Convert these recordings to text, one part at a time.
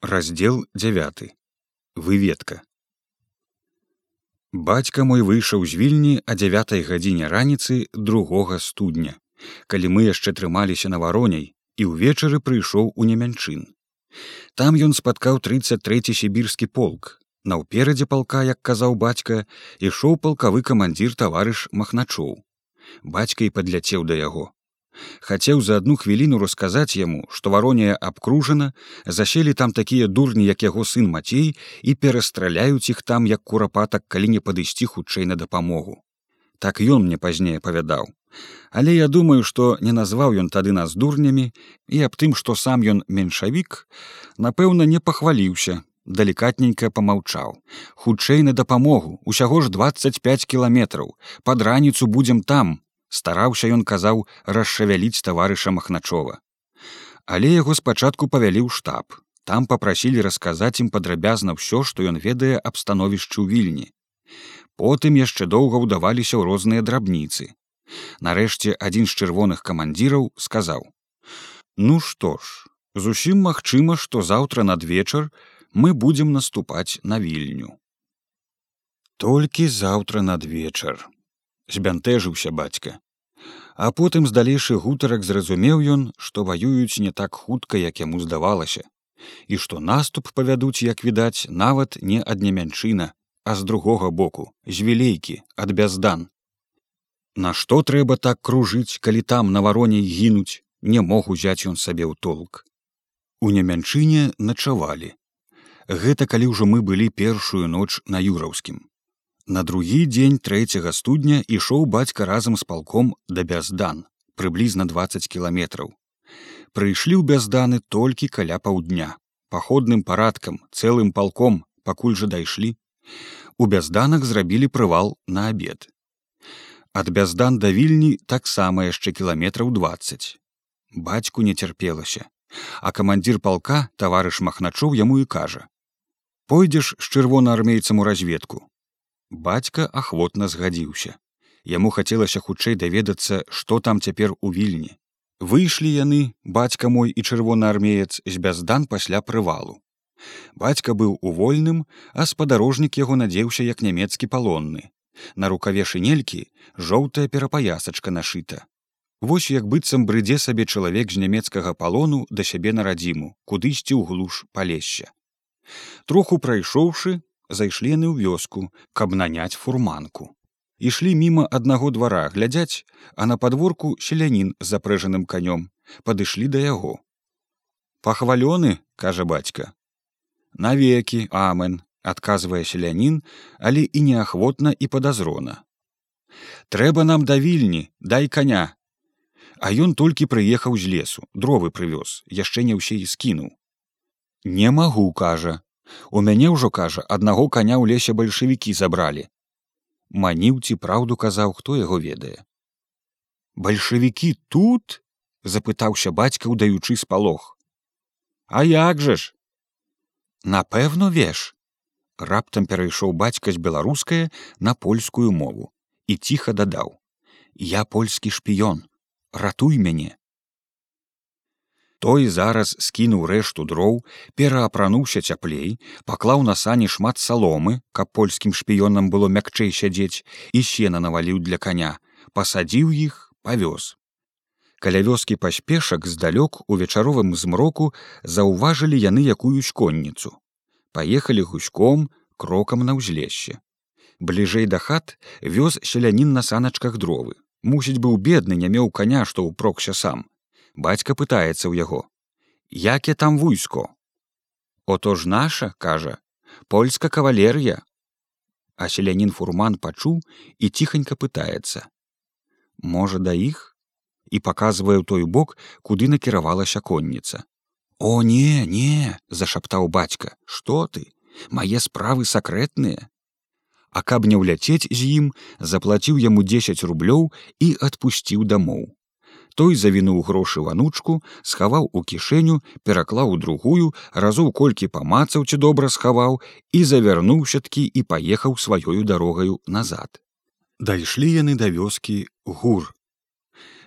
раздел 9 выведка бацька мой выйшаў з вільні а 9 гадзіне раніцы другога студня калі мы яшчэ трымаліся на вароней і ўвечары прыйшоў у немянчын там ён спаткаў 33 сібірскі полк. Наўперадзе палка як казаў бацька ішоў палкавы камандзір таварыш махначоў. Бацька і падляцеў да яго хацеў за одну хвіліну расказаць яму што варонія абкружана заселі там такія дурні як яго сын мацей і перастраляюць іх там як курапатак калі не падысці хутчэй на дапамогу так ён мне пазней павядаў але я думаю што не назваў ён тады нас дурнямі і аб тым што сам ён меншавік напэўна не пахваліўся далікатненька помаўчаў хутчэй на дапамогу усяго ж 25 кіламетраў пад раніцу будзем там стараўся ён казаў расшавяліць таварыша махначова. Але яго спачатку павялі ў штаб. Там попрасілі расказаць ім падрабязна ўсё што ён ведае аб становішчы ў вільні. Потым яшчэ доўга ўдаваліся ў розныя драбніцы. Нарэшце адзін з чырвоных камандзіраў сказаў ну што ж зусім магчыма што заўтра надвечар мы будзем наступаць на вільню толькі заўтра надвечар збянтэжыўся бацька. А потым з далейшых гутарак зразумеў ён што ваююць не так хутка як яму здавалася і што наступ павядуць як відаць нават не ад немянчына а з другога боку з вілейкі ад бяздан. Нашто трэба так кружыць калі там на вароней гінуць не мог узяць ён сабе ў толк. У немянчыне начавалі. Гэта калі ўжо мы былі першую ноч на юраўскім На другі дзень трэцяга студня ішоў бацька разам з палком да бяздан прыблізна 20 кіламетраў. Прыйшлі ў бязданы толькі каля паўдня паходным парадкам цэлым палком пакуль жа дайшлі. У бязданах зрабілі прывал на абед. Ад бяздан да вільні таксама яшчэ кіламетраў 20 бацьку не цярпелася а камандзір палка таварыш махначоў яму і кажа пойдзеш з чырвонаармейцам у разведку бацька ахвотна згадзіўся. Яму хацелася хутчэй даведацца што там цяпер у вільні. Выйшлі яны бацька мой і чырвонаармеец з бяздан пасля прывалу. Бацька быў у вольным а спадарожнік яго надзеўся як нямецкі палонны. На рукаве шынелькі жоўтая перапаясачка нашыта. Вось як быццам брыдзе сабе чалавек з нямецкага палону да сябе на радзіму кудысьці ў глуш палесся троху прайшоўшы зайшлі яны ў вёску, каб наняць фурманку. Ішлі міма аднаго двара глядзяць, а на падворку селянін з запрэжаным канём падышлі да яго. Пахвалёны, кажа бацька. Навекі амен, адказвае селянін, але і неахвотна і падазрона. Трэба нам да вільні, дай коня. А ён толькі прыехаў з лесу, дровы прывёз, яшчэ не ўсе і скінуў. Не магу, кажа, У мяне ўжо кажа аднаго каня ў лесе бальшавікі забралі. Маніў ці праўду казаў, хто яго ведае. Бальшавікі тут запытаўся бацька ўдаючы спалох. А як жа ж? Напэўно веш. Раптам перайшоў бацька з беларускае на польскую мову і ціха дадаў: « Я польскі шпіён, ратуй мяне той зараз скінуў рэшту дроў пераапрануўся цяплей паклаў на сані шмат саломы каб польскім шпіёнам было мякчэй сядзець і сена наваліў для коня пасадзіў іх павёз. Каля вёскі паспешак здалёк у вечаровым змроку заўважылі яны якуюсь конніцу. Паехалі гуськом крокам на ўзлешще бліжэй да хат вёз селянін на саначках дровы. Мусіць быў бедны не меў коня што ўпрокся сам бацька пытаецца ў яго. Як я там войско отож наша кажа. Польска кавалерія а селянін фурман пачуў і ціханька пытаецца. Можа да іх? І паказвае ў той бок куды накіравалася конніца. О не не зашаптаў бацька. Что ты? Мае справы сакрэтныя а каб не ўляцець з ім заплаціў яму 10 рублёў і адпусціў дамоў той завінуў грошы ванучку схаваў у кішэню пераклаў другую разоў колькі памацаў ці добра схаваў і завярнуўся-ткі і паехаў сваёю дарогаю назад. Дайшлі яны да вёскі гур.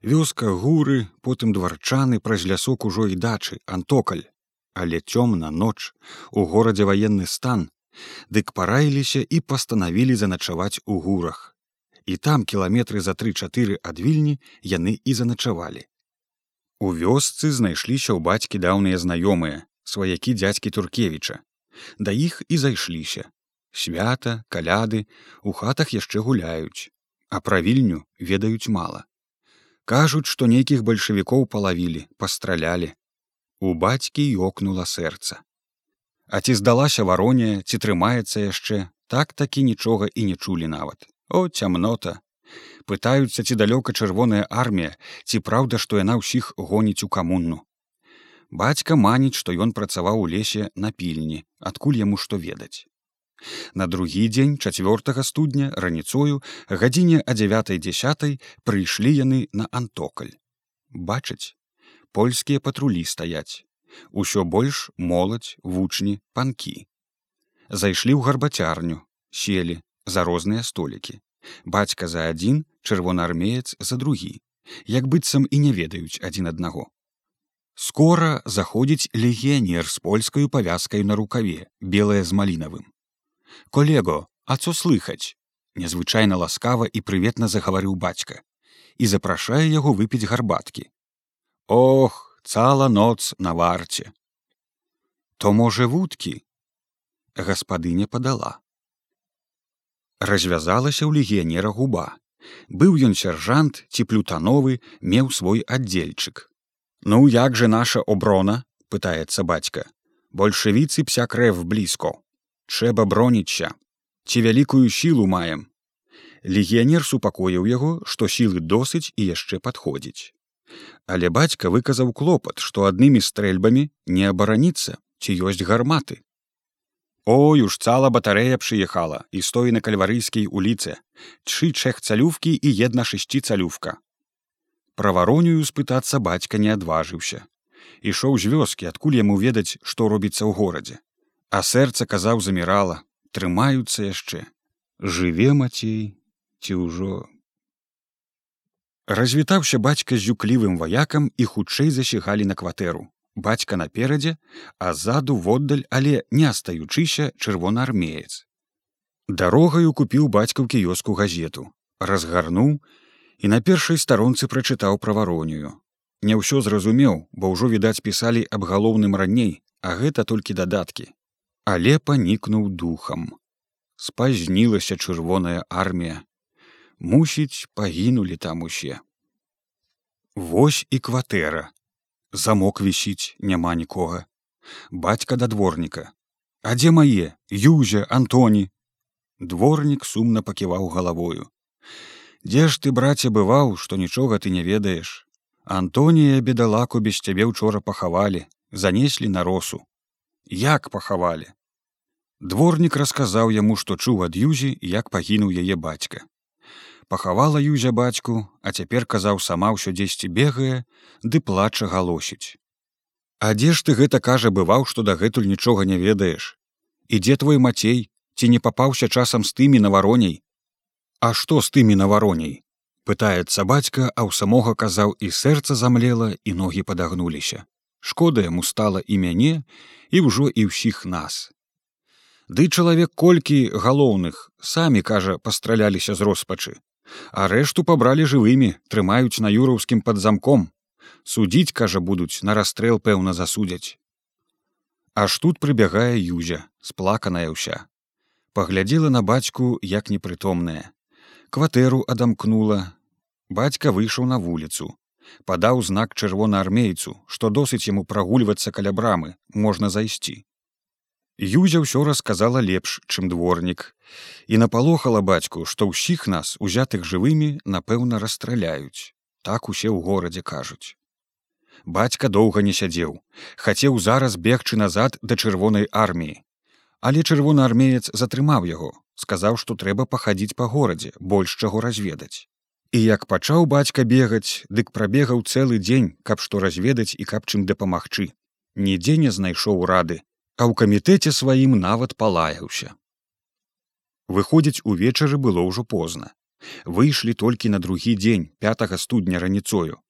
Вёска гуры потым дварчаны праз лясок ужо і дачы антокаль. Але цёмна ноч у горадзе ваенны стан. Дык параіліся і пастанавілі заначаваць у гурах і там кіламетры за тры-чатыры ад вільні яны і заначавалі. У вёсцы знайшліся ў бацькі даўныя знаёмыя сваякі дзядзькі туркевіча. Да іх і зайшліся. Свята каляды у хатах яшчэ гуляюць а пра вільню ведаюць мала. Кажуць што нейкіх бальшавікоў палавілі пастралялі. У бацькі ёкнула сэрца. А ці здалася варонія ці трымаецца яшчэ так такі нічога і не чулі нават о цямнота пытаюцца ці далёка чырвоная армія ці праўда што яна ўсіх гоніць у камунну бацька маніць што ён працаваў у лесе на пільні адкуль яму што ведаць На другі дзень чацвёртага студня раніцою гадзіне а дзявятай дзясятай прыйшлі яны на антокаль. Бачыць, польскія патрулі стаяць. Усё больш моладзь, вучні, панкі. Зайшлі ў гарбацярню, селі за розныя столікі. Бацька за адзін, чырвонаармеец за другі, як быццам і не ведаюць адзін аднаго. Скора заходзіць легіянер з польскаю павязкаю на рукаве, белая з малінавым. Колего а цо слыхаць незвычайна ласкава і прыветна загаварыў бацька і запрашае яго выпіць гарбаткі. Ох цала ноц на варце! То можа вудкі? Гаспадыня падала развязалася ў легіянера губа. Быў ён сяржант ці плютановы меў свой аддзельчык. Ну як же наша оброна пытаецца бацька. Большевіцы пся крэв блізко. Трэба броніцца ці вялікую сілу маем? Легіянер супакоіў яго што сілы досыць і яшчэ падходзіць. Але бацька выказаў клопат што аднымі стрэльбамі не абараніцца ці ёсць гарматы ой уж цала батарэя прыехала і стоі на кальварыйскай уліцы. Чы чэх цалювкі і една шасці цалювка. Пра варонюю спытацца бацька не адважыўся. Ішоў з вёскі адкуль яму ведаць што робіцца ў горадзе. А сэрца казаў замірала. Трымаюцца яшчэ. Жыве мацей ці ўжо? Развітаўся бацька з зюклівым ваякам і хутчэй засігалі на кватэру бацька наперадзе а ззаду воддаль але не астаючыся чырвонаармеец дарогаю купіў бацька ў кіёску газету разгарнуў і на першай старонцы прачытаў пра варонію не ўсё зразумеў бо ўжо відаць пісалі аб галоўным раней а гэта толькі дадаткі але панікнуў духам. Спазнілася чырвоная армія. Мусіць, пагінулі там усе. Вось і кватэра. Замок вісіць, няма нікога. Бацька да дворніка. А дзе мае, Юзя, Антоні. Дворнік сумна паківаў галавою. Дзе ж ты, браце, бываў, што нічога ты не ведаеш. Антонія бедалаку без цябе учора пахавалі, занеслі на росу. Як пахавалі? Дворнік расказаў яму, што чуў ад юзі, як пагінуў яе бацька. Пахавала юзя бацьку, а цяпер казаў сама ўсё дзесьці бегае, ды плача галосіць. А дзе ж ты гэта кажа бываў, што дагэтуль нічога не ведаеш. І дзе твой мацей, ці не папаўся часам з тымі на вароней. А што з тымі на вароней? пытаецца бацька, а ў самога казаў і сэрца замлела і ногі падагнуліся. Шкода яму стала і мяне і ўжо і ўсіх нас. Ды чалавек колькі галоўных самі кажа пастраляліся з роспачы а рэшту пабралі жывымі трымаюць на юраўскім пад замком судзіць кажа будуць на расстрэл пэўна засудзяць. Аж тут прыбягае юзя сплаканая ўся. Паглядзела на бацьку як непрытомная. Кватэру адамкнула. Бацька выйшаў на вуліцу. Падаў знак чырвонаармейцу што досыць яму прагульвацца каля брамы можна зайсці Юзя ўсё расказала лепш, чым дворнік, і напалохала бацьку, што ўсіх нас, узятых жывымі, напэўна, расстраляюць. Так усе ў горадзе кажуць. Бацька доўга не сядзеў, хацеў зараз бегчы назад да чырвонай арміі. Але чырвонаармеец затрымаў яго, сказаў, што трэба пахадзіць па горадзе, больш чаго разведаць. І як пачаў бацька бегаць, дык прабегаў цэлы дзень, каб што разведаць і каб чым дапамагчы. Нідзе не знайшоў рады, а ў камітэце сваім нават палаяўся. Выходзіць увечары было ўжо позна. Выйшлі толькі на другі дзень 5 студня раніцою,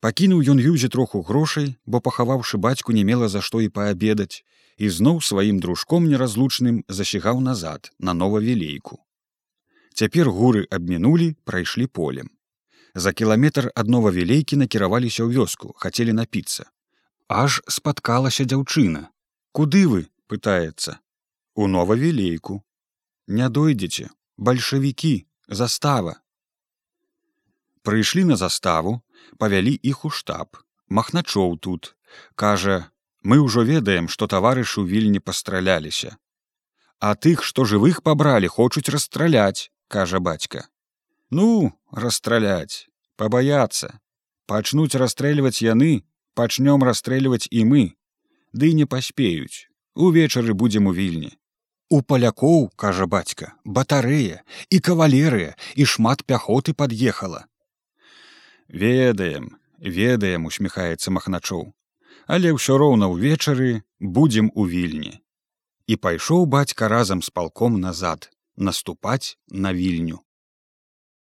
пакінуў ён юзе троху грошай бо пахаваўшы бацьку не мела за што і паабедаць і зноў сваім дружком неразлучным засігаў назад на новавілейку. Цяпер гуры абмінулі прайшлі полем. За кіламетр ад новавілейкі накіраваліся ў вёску хацелі напіцца. Аж спаткалася дзяўчына куды вы пытаецца у новавілейку не дойдзеце бальшавікі застава прыйшлі на заставу павялі іх у штаб. Махначоў тут. Кажа мы ўжо ведаем што таварышы ў вільні пастраляліся а тых што жывых пабралі хочуць расстраляць кажа бацька ну расстраляць пабаяцца пачнуць расстрэльваць яны пачнём расстрэльваць і мы ды не паспеюць. Увечары будзем у вільні. У палякоў кажа бацька батарэя і кавалерыя і шмат пяхоты пад'ехала. Ведаем ведаем усміхаецца махначоў. Але ўсё роўна ўвечары будзем у вільні. І пайшоў бацька разам з палком назад наступаць на вільню